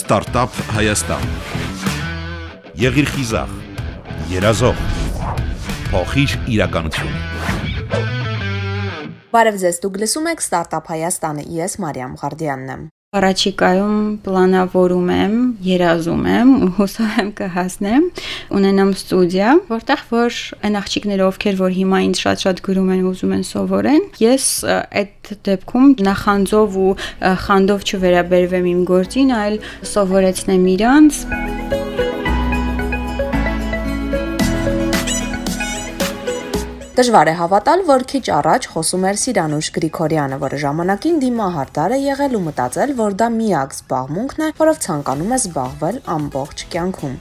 Ստարտափ Հայաստան։ Եղիր խիզախ, երազող, փոխիր իրականություն։ Բարև ձեզ, դուք լսում եք Ստարտափ Հայաստանը։ Ես Մարիամ Ղարդյանն եմ։ Առաջիկայում պլանավորում եմ, երազում եմ ու հուսով եմ կհասնեմ ունենամ ստուդիա, որտեղ որ այն աղջիկները, ովքեր որ հիմա ինձ շատ-շատ գրում են, ուզում են սովորեն, ես այդ դեպքում նախանձով ու խանդով չվերաբերվեմ իմ գործին, այլ սովորեցնեմ իրանց Դժվար է հավատալ, որ քիչ առաջ խոսում էր Սիրանուշ Գրիգորյանը, որը ժամանակին դիմահարդար է եղել ու մտածել, որ դա միակ զբաղմունքն է, որով ցանկանում է զբաղվել ամբողջ կյանքում։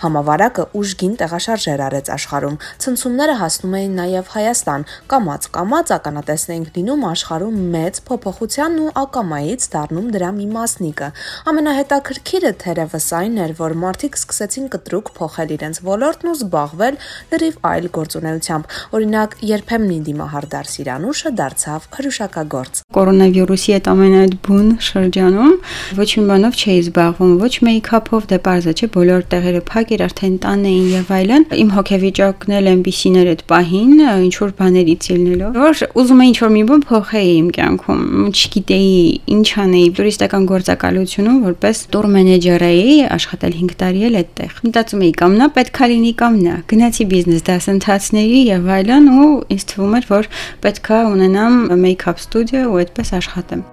Համավարակը ուժգին տեղաշարժեր արեց աշխարհում։ Ցնցումները հասնում էին նաև Հայաստան։ Կամած-կամած ականատեսն լինում աշխարհում մեծ փոփոխությանն ու ակամայից դառնում դրա մի մասնիկը։ Ամենահետաքրքիրը թերևս այն էր, որ մարդիկ սկսեցին կտրուկ փոխել իրենց ոլորտն ու զբաղվել լրիվ այլ գործունեությամբ։ Օրինակ, երբեմնի դիմահարդար Սիրանուշը դարձավ հրուշակագործ։ Կորոնավիրուսի այդ ամենայդ բուն շրջանում ոչ մի բանով չէի զբաղվում, ոչ մեյքափով, դե parza չէ, բոլոր տեղերը փակ էր, արդեն տան էին եւ այլն։ Իմ հոգեվիճակն էլ այնպեսին էր այդ պահին, ինչ որ բաներից ելնելով, որ ուզում էի ինչ որ մի բան փոխեի իմ կյանքում։ Չգիտեի ինչ անեի տուրիստական գործակալությունում, որպես տուր մենեջեր էի, աշխատել 5 տարի էլ այդտեղ։ Մտածում էի կամ նա պետքա լինի կամ նա։ Գնացի բիզնես դասընթացների եւ այլն ու ինձ թվում էր, որ պետքա ունենամ մեյքափ ստուդիա ու այդպես աշխատեմ։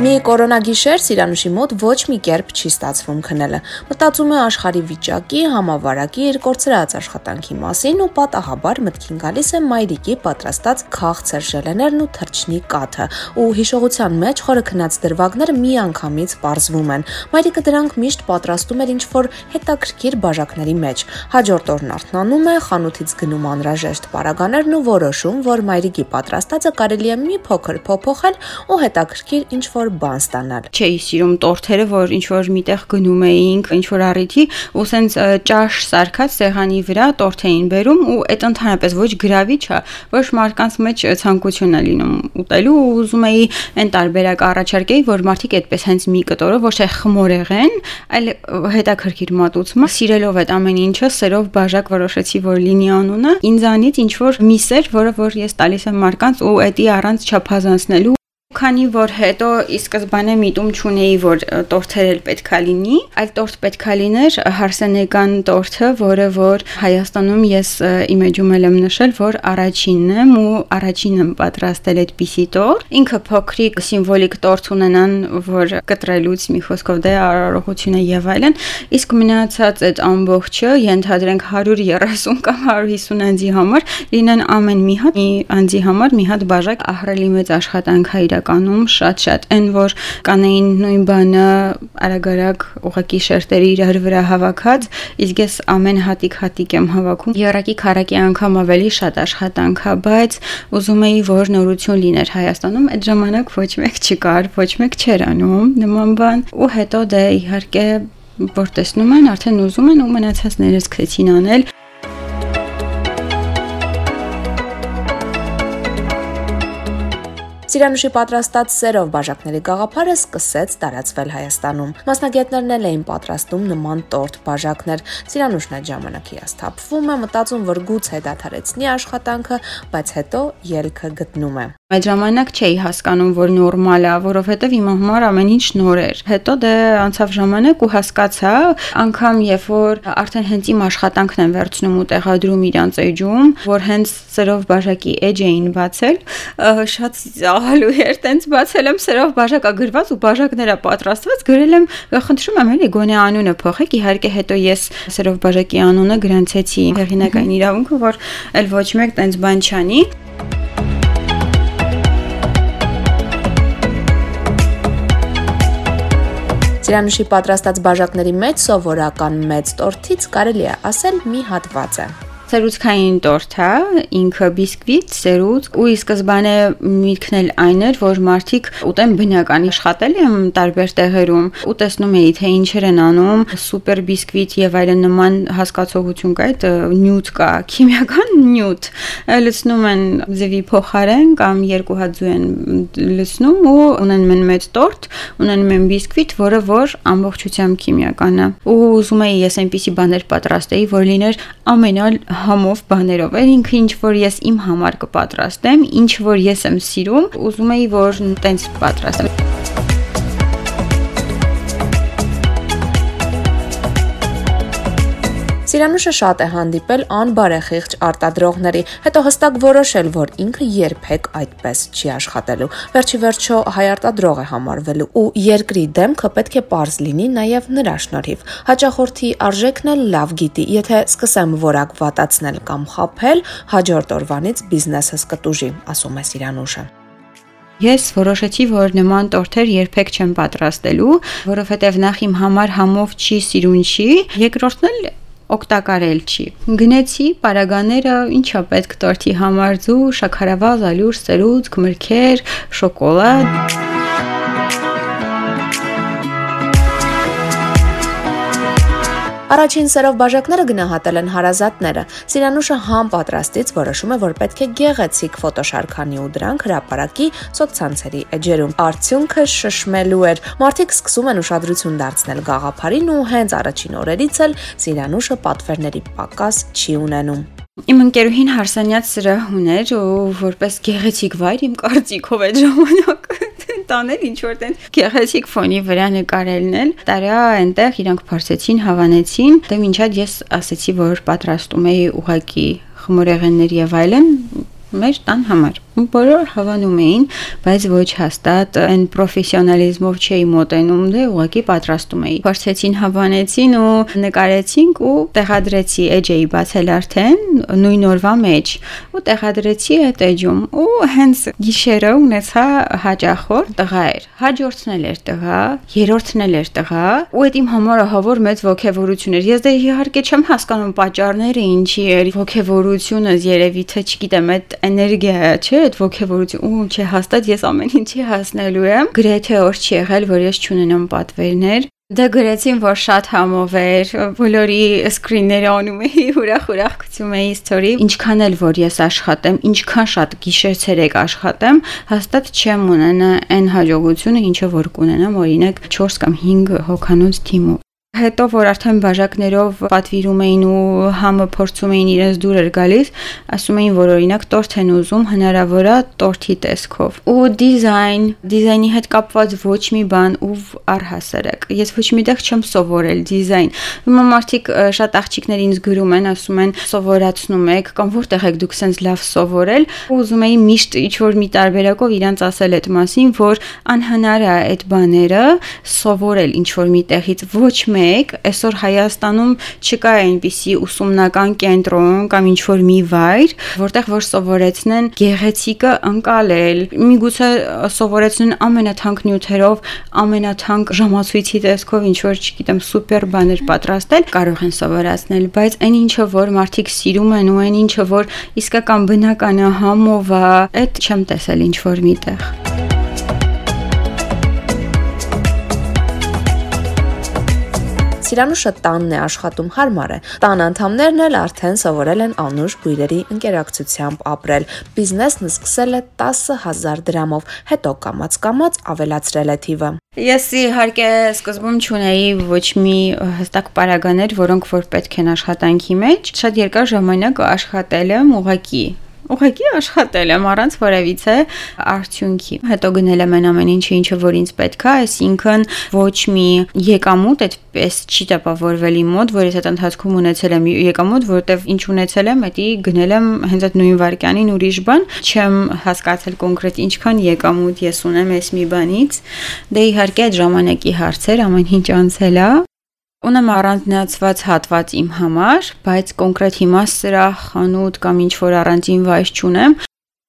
Մի կորոնագիշեր Սիրանուշի մոտ ոչ մի կերպ չի ստացվում քնելը։ Մտածում է աշխարհի վիճակի, համավարակի իր կորցրած աշխատանքի մասին ու պատահաբար մտքին գալիս է մայրիկի պատրաստած քաղցր ժելեներն ու թրջնի կաթը։ Ու հիշողության մեջ խորը քնած դրվագները միանգամից པարզվում են։ Մայրիկը դրանք միշտ պատրաստում էր ինչ-որ հետաքրքիր բաժակների մեջ։ Հաջորդ օրն արթնանում է, խանութից գնում անհրաժեշտ պարագաներն ու որոշում, որ մայրիկի պատրաստածը կարելի է մի փոքր փոփոխել ու հետաքրքիր ինչ-որ բան ստանալ։ Չէի սիրում տորթերը, որ ինչ որ միտեղ գնում էինք, ինչ որ առիթի, ու սենց ճաշ սարքած սեղանի վրա տորթ էին բերում ու այդ ընդհանրապես ոչ գրավիչ է, ոչ մարդկանց մեջ ցանկություն է լինում ուտելու ու ուզում էի այն տարբերակ առաջարկեի, որ մարդիկ այդպես հենց մի կտորով ոչ թե խմորեղեն, այլ հետաքրքիր մատուցում, սիրելով այդ ամեն ինչը, սերով բաժակ որոշեցի, որ լինի անունը, ինձանից ինչ որ միսեր, որը որ ես տալիս եմ մարկանց ու էդի առանց չափազանցնելու Քանի որ հետո ի սկզբանե միտում չունեի, որ տորթեր էլ պետքա լինի, այլ տորթ պետքա լիներ հարսենեկան տորթը, որը որ Հայաստանում ես իմեջում եմ նշել, որ առաջինն եմ ու առաջինը պատրաստել այդպիսի տորթ։ Ինքը փոքրիկ սիմվոլիկ տորթ ունենան, որ կտրելուց մի խոսքով դե արարողությունը եւ այլն, իսկ մնացած այդ ամբողջը ենթադրենք 130 կամ 150 անձի համար լինեն ամեն մի հատ մի անձի համար մի հատ բաժակ ահրելի մեծ աշխատանք հայր իրականում շատ-շատ այն որ կանեին նույն բանը արագ-արագ ուղակի շերտերի իրար վրա հավաքած, իսկ ես ամեն հատիկ-հատիկ եմ հավաքում։ Երակի քարակի անգամ ավելի շատ աշխատանք է, բայց ուզում էի որ նորություն լիներ Հայաստանում, այդ ժամանակ ոչ մեկ չկար, ոչ մեկ չէր անում նման բան, ու հետո դե իհարկե որ տեսնում են, արդեն ուզում են ու մնացածները սկսեցին անել Սիրանուշի պատրաստած սերով բաժակների գաղափարը սկսեց տարածվել Հայաստանում։ Մասնագետներն էլ էին պատրաստում նման տորտ բաժակներ։ Սիրանուշն այդ ժամանակ հիասթափվում է, մտածում, որ գուցե դադարեցնի աշխատանքը, բայց հետո ելքը գտնում է։ Այդ ժամանակ չէի հասկանում, որ նորմալ է, որովհետև իմ համար ամեն ինչ նոր էր։ Հետո դե անցավ ժամանակ ու հասկացա, անգամ երբ որ արդեն հենց իմ աշխատանքն են վերցնում ու տեղադրում իրանց էջում, որ հենց սերով բաժակի էջ էին բացել, շատ ահալու էր, տենց բացել եմ սերով բաժակա գրված ու բաժակները պատրաստված, գրել եմ, խնդրում եմ էլի գոնե անունը փոխեք, իհարկե հետո ես սերով բաժակի անունը գրանցեցի հեղինակային իրավունքը, որ այլ ոչ մեկ տենց բան չանի։ Սիրանուշի պատրաստած բաժակների մեջ սովորական մեծ տորթից կարելի է ասել մի հատված է։ Սերուցքային տորթ է, ինքը բիսկվիտ, սերուցք, ու ի սկզբանե միտքն էլ այն էր, որ մարդիկ ուտեն բնական աշխատել եմ տարբեր տեղերում, ու տեսնում էի թե ինչեր են անում, սուպեր բիսկվիտ եւ այլն նման հասկացողություն կա, այդ նյութ կա, քիմիական նյութ։ Լցնում են ձևի փոխարեն կամ երկու հատ ձու են լցնում ու ունեն մեն մեծ տորթ, ունեն մեն բիսկվիտ, որը որ ամբողջությամբ քիմիական է։ Ու ուզում էի ես այնպիսի բաներ պատրաստեի, որ լիներ ամենալ համով բաներով։ Այդ ինքը ինչ որ ես իմ համար կպատրաստեմ, ինչ որ ես եմ սիրում, ուզում էի որ տենց պատրաստեմ։ Սիրանուշը շատ է հանդիպել անբարեխիղճ արտադրողների, հետո հստակ որոշել, որ ինքը երբեք այդպես չի աշխատելու։ Վերջի վերջո հայ արտադրող է համարվելու ու երկրի դեմքը պետք է པարզ լինի նաև նրա շնորհիվ։ Հաճախորդի արժեքն էլ լավ գիտի, եթե սկսեմ որակ վատացնել կամ խափել, հաջորդ օրվանից բիզնեսս կտուժի, ասում է Սիրանուշը։ Ես որոշեցի, որ նման տորթեր երբեք չեմ պատրաստելու, որովհետև նախ իմ համար համով չի սիրուն չի, երկրորդն էլ օգտակարել չի։ Գնեցի պարագաները, ինչա պետք տորթի համար ձու, շաքարավազ, ալյուր, սերուցք, մրգեր, շոկոլադ Առաջին սերով բաժակները գնահատել են հարազատները։ Սիրանուշը համ պատրաստից որոշում է, որ պետք է գեղեցիկ ֆոտոշարքանի ու դրանք հրապարակի սոցցանցերի էջերում։ Արդյունքը շշմելու էր։ Մարդիկ սկսում են ուշադրություն դարձնել գաղափարին ու հենց առաջին օրերից էլ Սիրանուշը պատվերների պակաս չի ունենում։ Իմ ընկերուհին հարսանյաց սրահ ուներ ու որպես գեղեցիկ վայր իմ կարծիքով այդ ժամանակ տանել ինչ որ տենց գեղեցիկ ֆոնի վրա նկարելն էլ տարա այնտեղ իրանք փորձեցին հավանեցին դե մինչად ես ասեցի որ պատրաստում էի ուղակի խմորեղեններ եւ այլն մեր տան համար բոլոր հավանում էին, բայց ոչ հաստատ այն պրոֆեսիոնալիզմով չէի մոտենում, դե ուղղակի պատրաստում էի։ Փորձեցին հավանեցին ու նկարեցինք ու տեղադրեցի էջեի բացել արդեն նույն օրվա մեջ ու տեղադրեցի այդ էջում ու հենց գիշերը ունեցա հաճախոր տղա էր։ Հաջորդն էլ էր տղա, երրորդն էլ էր տղա ու այդ իմ համար ահավոր մեծ ողջավորություն էր։ Ես դե իհարկե չեմ հասկանում պատճառները ինչի էր ողջավորությունը երևի թե չգիտեմ այդ էներգիա չէ այդ ոգևորություն ու չէ հաստատ ես ամեն ինչի հասնելու եմ գրեթե օր չի եղել որ ես չունենամ պատվերներ Դա գրեցին, որ շատ համով էր, բոլորի սկրինները անում էի, ուրախ-ուրախ գցում էի story։ Ինչքան էլ որ ես աշխատեմ, ինչքան շատ գիշեր-ցերեկ աշխատեմ, հաստատ չեմ ունենա այն հաջողությունը, ինչը որ կունենամ, օրինակ 4 կամ 5 հոկանոց թիմով։ Հետո որ արդեն բաժակներով պատվիրում էին ու համը փորձում էին իրենց դուրեր գալիս, ասում էին, որ օրինակ տորթ են ուզում հնարավոր է տորթի տեսքով։ Ու դիզայն, դիզայնի հետ կապված ոչ մի բան ու առհասարակ։ Ես ոչ միտեղ չեմ սովորել դիզայն։ Հիմա մարդիկ շատ աղջիկներ ինձ գրում են, ասում են սովորացնում եք կամ որտեղ եք դուք sense լավ սովորել։ Ուզում էի միշտ ինչ որ մի տարբերակով իրանց ասել այդ մասին, որ անհնար է այդ բաները սովորել ինչ որ մի տեղից ոչ մի մեկ, այսօր Հայաստանում չկա այնպիսի ուսումնական կենտրոն կամ ինչ որ մի վայր, որտեղ որ սովորեցնեն գեղեցիկը ընկալել։ Միգուցե սովորեցնեն ամենաթանկ նյութերով, ամենաթանկ ժամացույցի տեսքով ինչ որ, չգիտեմ, սուպեր բաներ պատրաստել, կարող են սովորացնել, բայց այն ինչը որ մարդիկ սիրում են ու այն ինչը որ իսկական բնականը համով է, այդ չեմ տեսել ինչ որ միտեղ։ Սիրանուշը տանն է աշխատում հարմար է։ Տան անդամներն էլ արդեն սովորել են անուշ բույրերի ինտերակցիությամբ ապրել։ Բիզնեսն սկսել է 10000 դրամով, հետո կամած-կամած ավելացրել է թիվը։ Ես իհարկե սկզբում չունեի ոչ մի հստակ պարագաներ, որոնք որ պետք են աշխատանքի մեջ։ Շատ երկար ժամանակ աշխատել եմ ուղակի ուղղակի աշխատել եմ առանց որևիցե արդյունքի։ Հետո գնել եմ այն ամեն ինչը, ինչը որ ինձ պետք է, այսինքն ոչ մի եկամուտ այդպես չի տպավորվել իմ մոտ, որ ես այդ ընթացքում ունեցել եմ եկամուտ, որովհետև ինչ ունեցել եմ, դա գնել եմ հենց այդ նույն վարքյանին ուրիշ բան, չեմ հասկացել կոնկրետ ինչքան եկամուտ ես ունեմ այս մի բանից։ Դե իհարկե այդ ժամանակի հարցեր ամեն ինչ անցել է, Ունեմ առանձնացված հատված իմ համար, բայց կոնկրետ հիմա սրա խանութ կամ ինչ որ առանձին վայր չունեմ,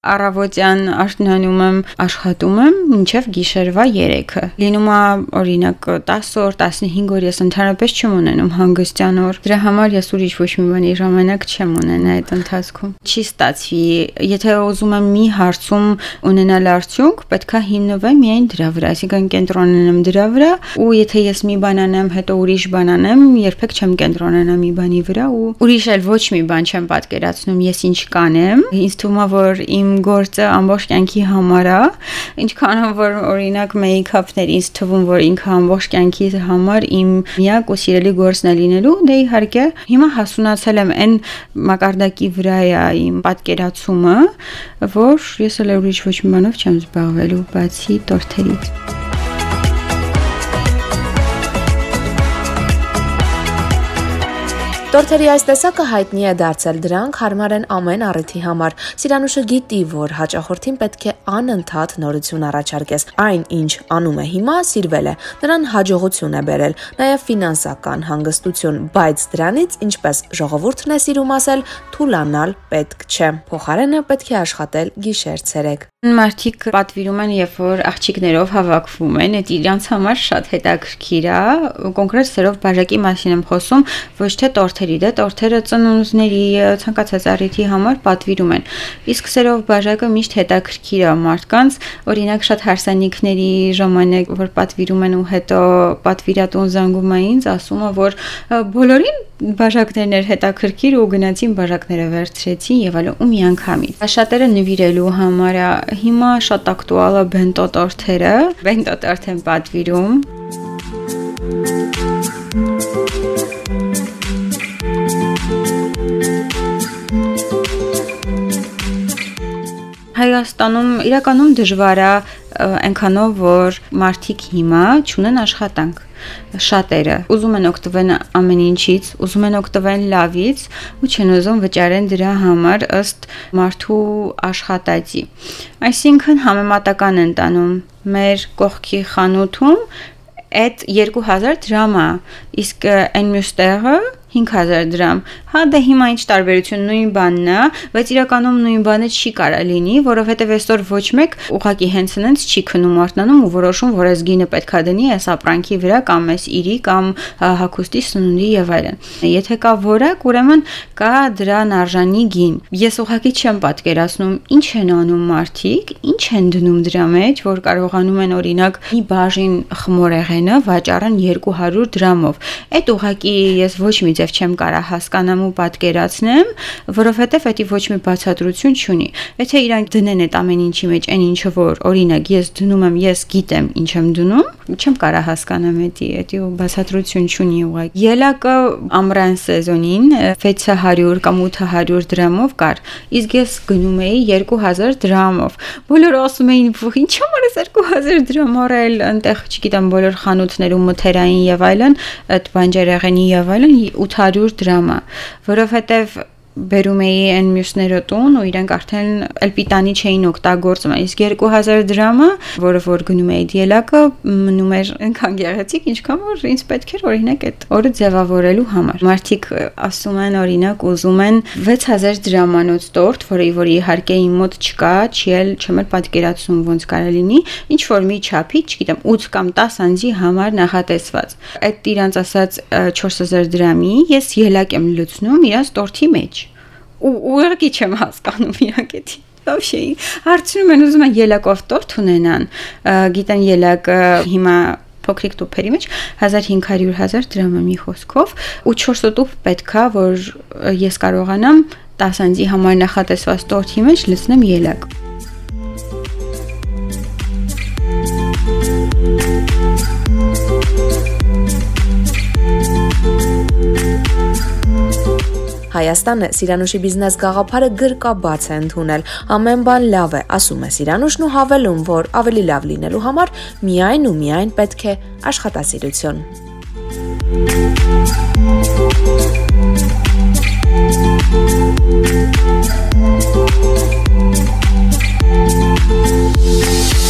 Առավոտյան արթնանում եմ, աշխատում եմ մինչև գիշերվա 3-ը։ Լինում է օրինակ 10 օր, 15 օր ես ընդհանրապես չեմ ունենում հանգստյան օր։ Դրա համար ես ուրիշ ոչ մի բանի ժամանակ չեմ ունենա այդ ընթացքում։ Չի ստացվի, եթե ուզում եմ մի հարցում ունենալ արդյունք, պետքա հիմնվեմ միայն դրա վրա, այսինքն կենտրոնանամ դրա վրա, ու եթե ես մի բան անեմ, հետո ուրիշ բան անեմ, երբեք չեմ կենտրոնանա մի բանի վրա ու ուրիշ էլ ոչ մի բան չեմ պատկերացնում ես ինչ կանեմ։ Ինձ թվում է, որ իմ գործը ամբողջ կյանքի համար է, ինչքան որ օրինակ մեյքափներ ինձ թվում, որ ինքը ամբողջ կյանքի համար իմ միակ ու սիրելի գործն է լինելու, դե իհարկե հիմա հասունացել եմ այն մակարդակի վրա է իմ պատկերացումը, որ ես էլ ուրիշ ոչ մի բանով չեմ զբաղվելու, բացի տորթերից։ Տորթերի այս տեսակը հայտնի է դարձել դրանք հարմար են ամեն առիթի համար։ Սիրանուշը գիտի, որ հաճախորդին պետք է անընդհատ նորություն առաջարկես։ Այն, ինչ անում է հիմա, սիրվել է։ Նրան հաջողություն է բերել, նաև ֆինանսական հանգստություն, բայց դրանից, ինչպես ժողովուրդն է սիրում ասել, թուլանալ պետք չէ։ Փոխարենը պետք է աշխատել գիշեր-ցերեկ։ Մարդիկ պատվիրում են, երբ որ աղջիկներով հավաքվում են, այդ իրանց համար շատ հետաքրքիր է։ Կոնկրետ սերով բաժակի մասին եմ խոսում, ոչ թե տորթերի, դե տորթերը ծնունդների ցանկացած առիթի համար պատվիրում են։ Իսկ սերով բաժակը միշտ հետաքրքիր է մարդկանց, օրինակ շատ հարսանիքների ժամանակ, որ պատվիրում են ու հետո պատվիրատուն զանգում է ինձ, ասում է, որ բոլորին բաժակներն էր հետաքրքիր ու գնացին բաժակները վերցրեցին եւ այլն ու միանգամից։ Շատերը նվիրելու համար հիմա շատ ակտուալ է բենտո տորթերը, բենտո տորթ են պատվիրում։ Հայաստանում իրականում դժվար է այնքանով որ մարդիկ հիմա ճունեն աշխատանք շատերը ուզում են օգտվել ամեն ինչից, ուզում են օգտվել լավից ու չեն ուզում վճարեն դրա համար ըստ մարդու աշխատածի։ Այսինքն համեմատական են տանում մեր կողքի խանութում այդ 2000 դրամ է, իսկ այն մյուս տեղը 5000 դրամ։ Հա դե հիմա ինչ տարբերություն նույն բանն է, բայց իրականում նույն բանը չի կարա լինի, որովհետև այսօր ոչ մեկ ուղակի հենց հենց չի քնում արտնանում ու որոշում, որ այս գինը պետքա դնի այս ապրանքի վրա կամ այս իրի կամ հակոստի սնունդի եւ այլն։ Եթե կա որակ, ուրեմն կա դրան արժանի գին։ Ես ուղակի չեմ պատկերացնում ինչ են անում մարդիկ, ինչ են դնում դրա մեջ, որ կարողանում են օրինակ մի բաժին խմորեղենը վաճառեն 200 դրամով։ Այդ ուղակի ես ոչ մի ձև չեմ կարա հասկանամ ու պատկերացնեմ, որովհետև դա ոչ մի բացատրություն չունի։ Եթե իրանք դնեն այդ ամեն ինչի մեջ այն ինչը որ օրինակ ես դնում եմ, ես գիտեմ ինչ եմ դնում, չեմ կարա հասկանամ դա, դա բացատրություն չունի ուղղակի։ Ելակը ամռան սեզոնին 600 կամ 800 դրամով կար, իսկ ես գնում էի 2000 դրամով։ Բոլորը ասում էին, ինչ համար է 2000 դրամ առել, այնտեղ, չգիտեմ, բոլոր խանութներում մթերային եւ այլն, այդ բանջարեղենի եւ այլն 800 դրամ է, որովհետև բերում էի այն մյուսները տուն ու իրենք արդեն էլ պիտանի չէին օգտագործում։ Իսկ 2000 դրամը, որը որ գնում էի դիելակը, մնում էր այնքան գեղեցիկ, ինչքան որ ինձ պետք էր օրինակ այդ օրը ձևավորելու համար։ Մարդիկ ասում են օրինակ ուզում են 6000 դրամանոց տորտ, որը որ իհարկե իմ մոտ չկա, չի էլ չեմ էլ պատկերացնում ոնց կարա լինի, ինչ որ մի չափի, չգիտեմ, 8 կամ 10 անձի համար նախատեսված։ Այդ իրանց ասած 4000 դրամի ես ելակ եմ լուծնում իրաց տորթի մեջ ու ուղղակի չեմ հասկանում իրանք էդի Вообще հարցնում են ուզում են ելակով տորտ ունենան գիտեն ելակը հիմա փոքրիկ տուփերի մեջ 1500-1000 դրամ է մի խոսքով ու 4 տուփ պետքա որ ես կարողանամ 10 անձի համար նախատեսված տորթի մեջ լցնեմ ելակ Հայաստանը Սիրանուշի բիզնես գաղափարը գրկաբաց է ընդունել։ Ամեն բան լավ է, ասում է Սիրանուշն ու հավելում, որ ավելի լավ լինելու համար միայն ու միայն պետք է աշխատասիրություն։ Thank you